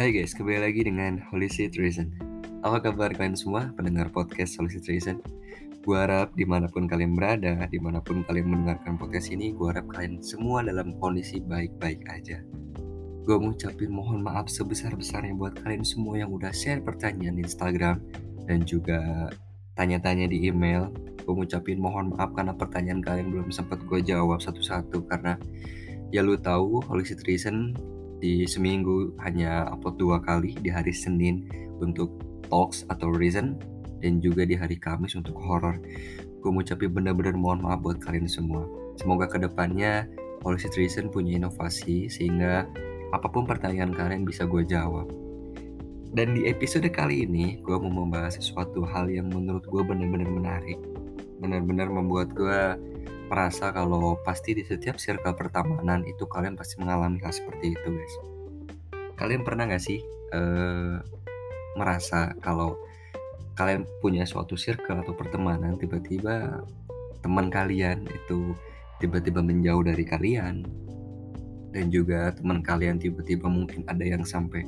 Hai guys, kembali lagi dengan Holistic Reason. Apa kabar kalian semua pendengar podcast Holistic Reason? Gue harap di mana pun kalian berada, di mana pun kalian mendengarkan podcast ini Gue harap kalian semua dalam kondisi baik-baik aja. Gue mau ucapin mohon maaf sebesar-besarnya buat kalian semua yang udah share pertanyaan di Instagram Dan juga tanya-tanya di email. Gue ucapin mohon maaf karena pertanyaan kalian belum sempat gue jawab satu-satu Karena ya lu tahu Holistic Reason di seminggu hanya upload dua kali di hari Senin untuk talks atau reason dan juga di hari Kamis untuk horror. Gue mau ucapin bener-bener mohon maaf buat kalian semua. Semoga ke depannya Policy Reason punya inovasi sehingga apa pun pertanyaan kalian bisa gue jawab. Dan di episode kali ini gue mau membahas sesuatu hal yang menurut gue bener-bener menarik. Bener-bener membuat gue merasa kalau pasti di setiap circle pertemanan itu kalian pasti mengalami hal seperti itu guys. Kalian pernah gak sih uh, merasa kalau kalian punya suatu circle atau pertemanan tiba-tiba teman kalian itu tiba-tiba menjauh dari kalian dan juga teman kalian tiba-tiba mungkin ada yang sampai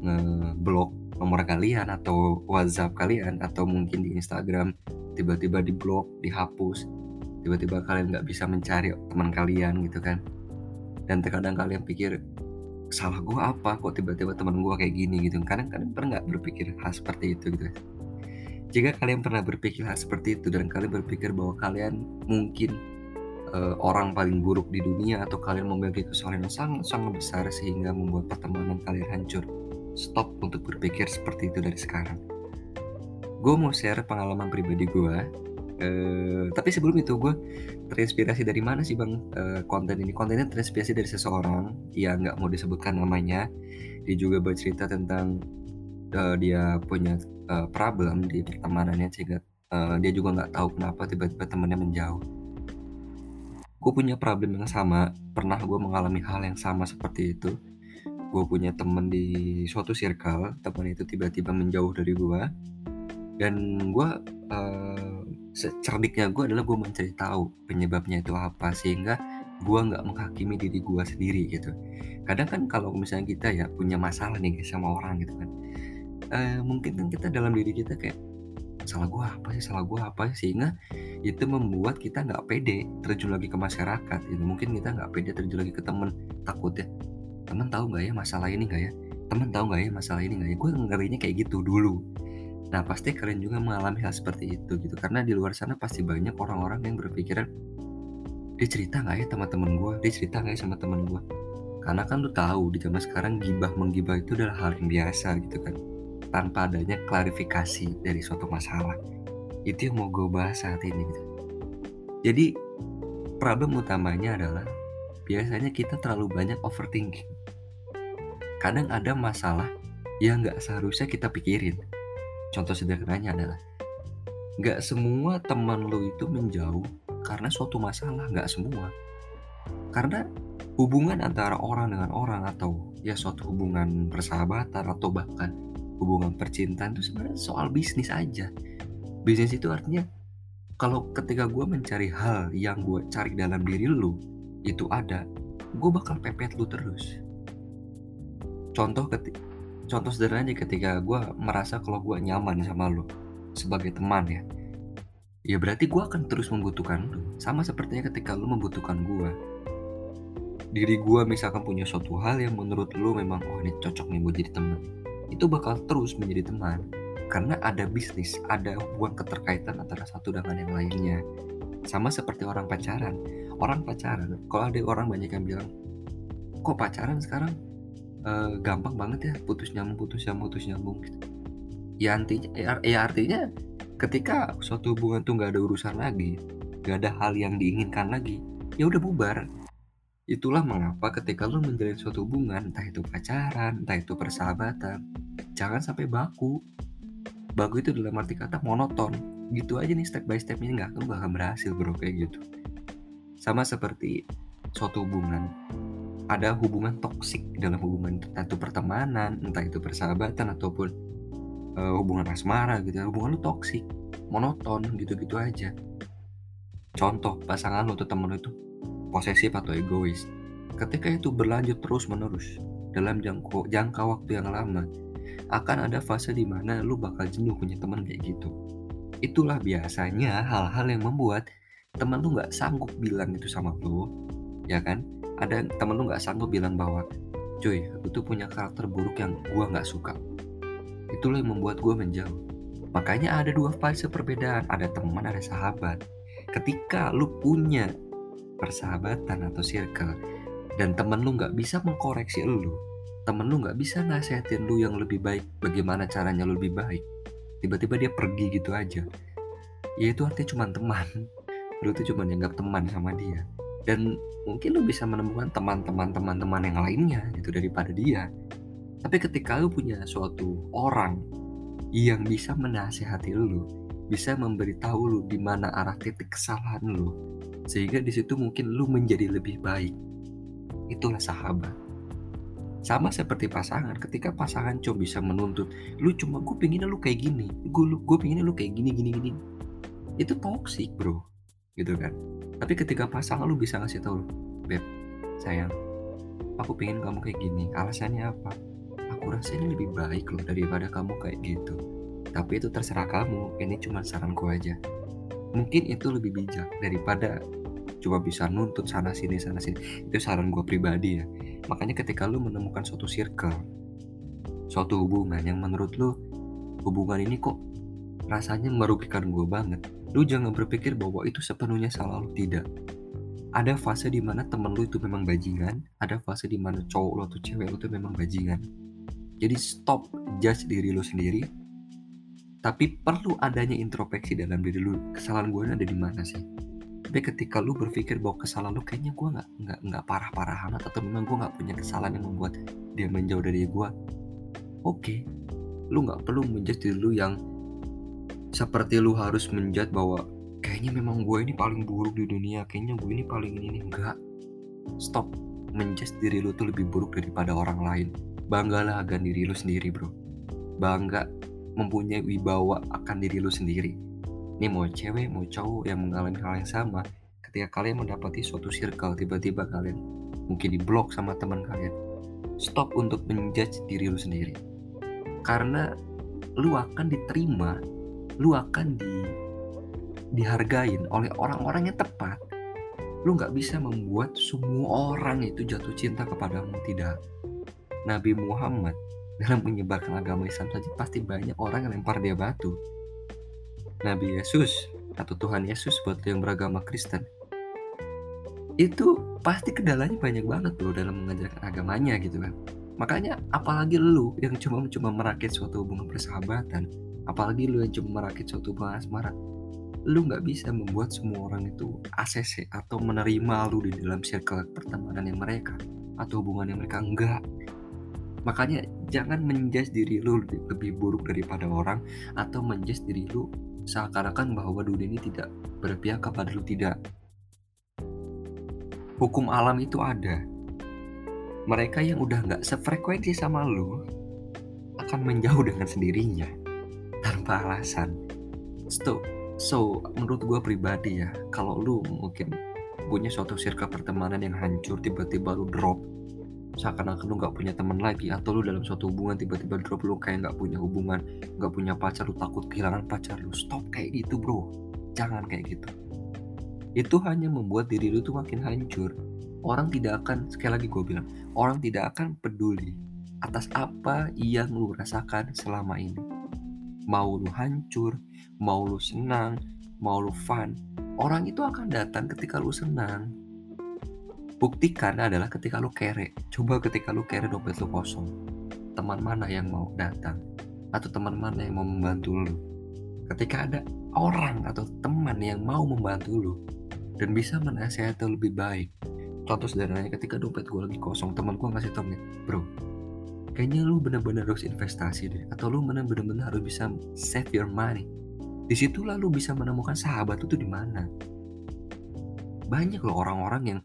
ngeblok nomor kalian atau WhatsApp kalian atau mungkin di Instagram tiba-tiba diblok, dihapus tiba-tiba kalian nggak bisa mencari teman kalian gitu kan. Dan terkadang kalian pikir salah gue apa? Kok tiba-tiba teman gue kayak gini? Gitu. Kadang kalian pernah nggak berpikir hal seperti itu gitu? Jika kalian pernah berpikir hal seperti itu dan kalian berpikir bahwa kalian mungkin uh, orang paling buruk di dunia atau kalian memiliki kesalahan yang sangat sangat besar sehingga membuat pertemanan kalian hancur stop untuk berpikir seperti itu dari sekarang. Gue mau share pengalaman pribadi gue Uh, tapi sebelum itu gue terinspirasi dari mana sih bang? Uh, konten ini? Kontennya terinspirasi dari seseorang yang nggak mau disebutkan namanya. Dia juga bercerita tentang uh, dia punya uh, problem di pertemanannya sehingga uh, dia juga nggak tahu kenapa tiba-tiba temannya menjauh. Gue punya problem yang sama. Pernah gue mengalami hal yang sama seperti itu. Gue punya temen di suatu circle teman itu tiba-tiba menjauh dari gue dan gue uh, secerdiknya gue adalah gue mencari tahu penyebabnya itu apa sehingga gue nggak menghakimi diri gue sendiri gitu. Kadang kan kalau misalnya kita ya punya masalah nih sama orang gitu kan uh, mungkin kan kita dalam diri kita kayak salah gue apa sih salah gue apa sih? Sehingga itu membuat kita nggak pede terjun lagi ke masyarakat gitu. Mungkin kita nggak pede terjun lagi ke temen takut ya temen tahu nggak ya masalah ini nggak ya? Temen tahu nggak ya masalah ini nggak ya? Gue ngerinya kayak gitu dulu Nah, pasti kalian juga mengalami hal seperti itu gitu. Karena di luar sana pasti banyak orang-orang yang berpikiran, dia cerita nggak ya sama temen gue? Dia cerita nggak ya sama temen gue? Karena kan lu tahu di zaman sekarang gibah menggibah itu adalah hal yang biasa gitu kan. Tanpa adanya klarifikasi dari suatu masalah. Itu yang mau gue bahas saat ini gitu. Jadi problem utamanya adalah biasanya kita terlalu banyak overthinking. Kadang ada masalah yang nggak seharusnya kita pikirin Contoh sederhananya adalah Gak semua teman lo itu menjauh karena suatu masalah, gak semua. Karena hubungan antara orang dengan orang atau ya suatu hubungan persahabatan atau bahkan hubungan percintaan itu sebenarnya soal bisnis aja. Bisnis itu artinya kalau ketika gue mencari hal yang gue cari dalam diri lu itu ada, gue bakal pepet lu terus. Contoh ketika contoh sederhana aja ketika gue merasa kalau gue nyaman sama lo sebagai teman ya ya berarti gue akan terus membutuhkan lo sama sepertinya ketika lo membutuhkan gue diri gue misalkan punya suatu hal yang menurut lo memang oh ini cocok nih buat jadi teman. Itu bakal terus menjadi teman. Karena ada bisnis ada hubungan keterkaitan antara satu dengan yang lainnya. Sama seperti orang pacaran. Orang pacaran kalau ada orang banyak yang bilang kok pacaran sekarang uh, gampang banget ya putus nyambung putus nyambung putus nyambung gitu. Ya artinya ya, ya artinya ketika suatu hubungan tuh nggak ada urusan lagi nggak ada hal yang diinginkan lagi ya udah bubar. Itulah mengapa ketika lo menjalin suatu hubungan entah itu pacaran entah itu persahabatan jangan sampai baku. Baku itu dalam arti kata monoton. Gitu aja nih step by step ini nggak akan berhasil bro kayak gitu. Sama seperti suatu hubungan ada hubungan toksik dalam hubungan entah itu pertemanan, entah itu persahabatan ataupun uh, hubungan asmara gitu. Ya. Hubungan lu toksik, monoton gitu-gitu aja. Contoh pasangan lu atau temen lu itu posesif atau egois. Ketika itu berlanjut terus menerus, dalam jangka, jangka waktu yang lama akan ada fase di mana lu bakal jenuh punya teman kayak gitu itulah biasanya hal-hal yang membuat teman lu nggak sanggup bilang itu sama lu ya kan ada temen lu nggak sanggup bilang bahwa cuy lu tuh punya karakter buruk yang gua nggak suka. Itulah yang membuat gua menjauh. Makanya ada dua fase perbedaan ada teman ada sahabat. Ketika lu punya persahabatan atau circle dan temen lu nggak bisa mengkoreksi lu temen lu nggak bisa nasihatin lu yang lebih baik bagaimana caranya lu lebih baik tiba-tiba dia pergi gitu aja. Ya itu artinya cuma teman. Lu tuh cuma dianggap teman sama dia dan mungkin lu bisa menemukan teman-teman teman-teman yang lainnya gitu daripada dia. Tapi ketika lu punya suatu orang yang bisa menasehati lu bisa memberitahu lu di mana arah titik kesalahan lu sehingga di situ mungkin lu menjadi lebih baik. Itulah sahabat. Sama seperti pasangan ketika pasangan coba bisa menuntut lu cuma gue pengen lu kayak gini gue gue pengen lu kayak gini gini gini. Itu toxic bro gitu kan. Tapi ketika pasangan lu bisa ngasih tahu beb sayang aku pengen kamu kayak gini alasannya apa? Aku rasa ini lebih baik loh daripada kamu kayak gitu. Tapi itu terserah kamu ini cuma saranku aja. Mungkin itu lebih bijak daripada coba bisa nuntut sana sini sana sini. Itu saran gue pribadi ya. Makanya ketika lu menemukan suatu circle suatu hubungan yang menurut lu hubungan ini kok rasanya merugikan gue banget Lu jangan berpikir bahwa itu sepenuhnya salah lu tidak. Ada fase di mana temen lu itu memang bajingan, ada fase di mana cowok lu atau cewek lu itu memang bajingan. Jadi stop judge diri lu sendiri. Tapi perlu adanya introspeksi dalam diri lu. Kesalahan gue ada di mana sih? Tapi ketika lu berpikir bahwa kesalahan lu kayaknya gue nggak nggak nggak parah-parahan atau memang gue nggak punya kesalahan yang membuat dia menjauh dari gue, oke, okay. lu nggak perlu menjudge diri lu yang seperti lu harus menjat bahwa kayaknya memang gue ini paling buruk di dunia kayaknya gue ini paling ini nih enggak. Stop menjudge diri lu tuh lebih buruk daripada orang lain. Banggalah akan diri lu sendiri bro. Bangga mempunyai wibawa akan diri lu sendiri. Ini mau cewek mau cowok yang mengalami hal yang sama ketika kalian mendapati suatu circle tiba-tiba kalian mungkin diblok sama teman kalian stop untuk menjudge diri lu sendiri. Karena lu akan diterima lu akan di dihargain oleh orang-orang yang tepat. Lu nggak bisa membuat semua orang itu jatuh cinta kepadamu tidak. Nabi Muhammad dalam menyebarkan agama Islam saja pasti banyak orang yang lempar dia batu. Nabi Yesus atau Tuhan Yesus buat yang beragama Kristen. Itu pasti kendalanya banyak banget loh dalam mengajarkan agamanya gitu kan. Makanya apalagi lu yang cuma cuma merakit suatu hubungan persahabatan apalagi lu yang cuma merakit suatu hubungan asmara lu nggak bisa membuat semua orang itu ACC atau menerima lu di dalam circle pertemanan yang mereka atau hubungan yang mereka enggak makanya jangan menjudge diri lu lebih buruk daripada orang atau menjudge diri lu seakan-akan bahwa dunia ini tidak berpihak kepada lu tidak. Hukum alam itu ada. Mereka yang udah nggak sefrekuensi sama lu akan menjauh dengan sendirinya tanpa alasan. So, so menurut gue pribadi ya kalau lu mungkin punya suatu circle pertemanan yang hancur tiba-tiba lu drop seakan-akan lu nggak punya teman lagi atau lu dalam suatu hubungan tiba-tiba drop lu kayak nggak punya hubungan nggak punya pacar lu takut kehilangan pacar lu stop kayak gitu bro. Jangan kayak gitu. Itu hanya membuat diri lu tuh makin hancur. Orang tidak akan sekali lagi gue bilang orang tidak akan peduli atas apa yang lu rasakan selama ini mau lu hancur, mau lu senang, mau lu fun, orang itu akan datang ketika lu senang. Buktikan adalah ketika lu kere. Coba ketika lu kere dompet lu kosong. Teman mana yang mau datang? Atau teman mana yang mau membantu lu? Ketika ada orang atau teman yang mau membantu lu dan bisa menasihati lebih baik. Contoh sederhananya ketika dompet gue lagi kosong, teman gue ngasih tau bro, kayaknya lu bener-bener harus investasi deh atau lu bener-bener harus bisa save your money. Di situlah lu bisa menemukan sahabat itu di mana. Banyak loh orang-orang yang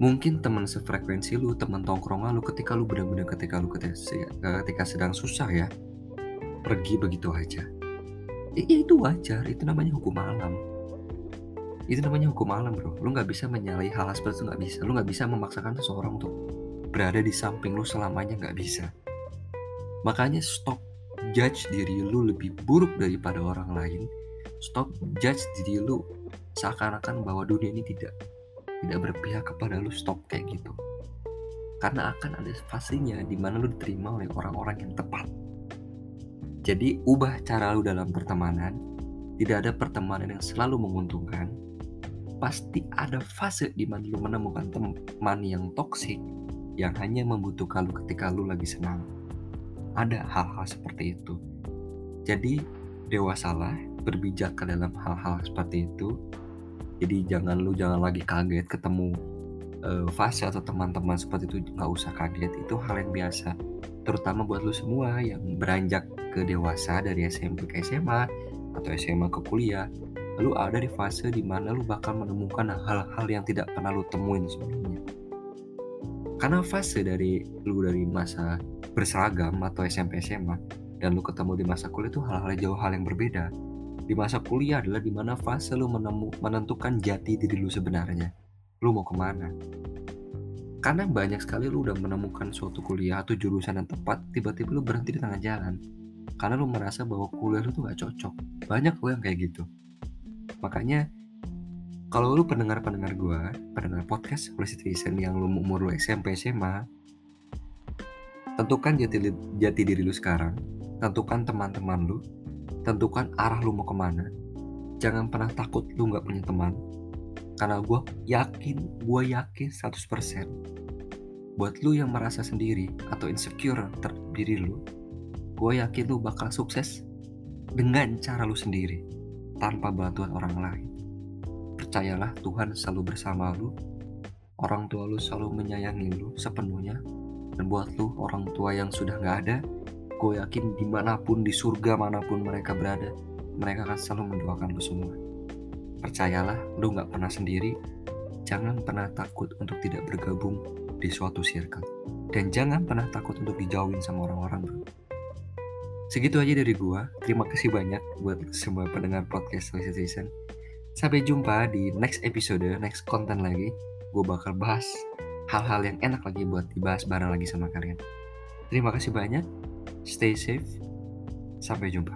mungkin teman sefrekuensi lu teman tongkrongan lu ketika lu bener-bener ketika lu ketika, ketika sedang susah ya pergi begitu aja. Ya, itu wajar. Itu namanya hukum alam. Itu namanya hukum alam bro. Lu nggak bisa menyalahi hal, hal seperti itu nggak bisa. Lu nggak bisa memaksakan seseorang untuk berada di samping lu selamanya nggak bisa. Makanya stop judge diri lu lebih buruk daripada orang lain. Stop judge diri lu seakan-akan bahwa dunia ini tidak tidak berpihak kepada lu. Stop kayak gitu. Karena akan ada fasenya di mana lu diterima oleh orang-orang yang tepat. Jadi ubah cara lu dalam pertemanan. Tidak ada pertemanan yang selalu menguntungkan. Pasti ada fase di mana lu menemukan teman yang toksik yang hanya membutuhkan lu ketika lu lagi senang. Ada hal-hal seperti itu. Jadi dewasalah, berbijak ke dalam hal-hal seperti itu. Jadi jangan lu jangan lagi kaget ketemu uh, fase atau teman-teman seperti itu nggak usah kaget itu hal yang biasa terutama buat lu semua yang beranjak ke dewasa dari SMP ke SMA atau SMA ke kuliah lu ada di fase di mana lu bakal menemukan hal-hal yang tidak pernah lu temuin sebelumnya karena fase dari lu dari masa berseragam atau SMP SMA dan lu ketemu di masa kuliah itu hal-hal jauh hal yang berbeda. Di masa kuliah adalah di mana fase lu menemu, menentukan jati diri lu sebenarnya. Lu mau ke mana? Karena banyak sekali lu udah menemukan suatu kuliah atau jurusan yang tepat tiba-tiba lu berhenti di tengah jalan. Karena lu merasa bahwa kuliah lu tuh gak cocok. Banyak lo yang kayak gitu. Makanya kalau lu pendengar-pendengar gue pendengar podcast Policy Citizen yang lu umur lu SMP SMA tentukan jati, jati diri lu sekarang tentukan teman-teman lu tentukan arah lu mau ke mana jangan pernah takut lu gak punya teman karena gue yakin, gue yakin 100% Buat lu yang merasa sendiri atau insecure terdiri lu Gue yakin lu bakal sukses dengan cara lu sendiri Tanpa bantuan orang lain Percayalah Tuhan selalu bersama lu Orang tua lu selalu menyayangi lu sepenuhnya Dan buat lu orang tua yang sudah gak ada Gue yakin di mana pun di surga mana pun mereka berada Mereka akan selalu mendoakan lu semua Percayalah, lu gak pernah sendiri. Jangan pernah takut untuk tidak bergabung di suatu circle. Dan jangan pernah takut untuk dijauhin sama orang-orang, bro. Segitu aja dari gua. Terima kasih banyak buat semua pendengar podcast Season. Sampai jumpa di next episode, next konten lagi. Gue bakal bahas hal-hal yang enak lagi buat dibahas bareng lagi sama kalian. Terima kasih banyak. Stay safe. Sampai jumpa.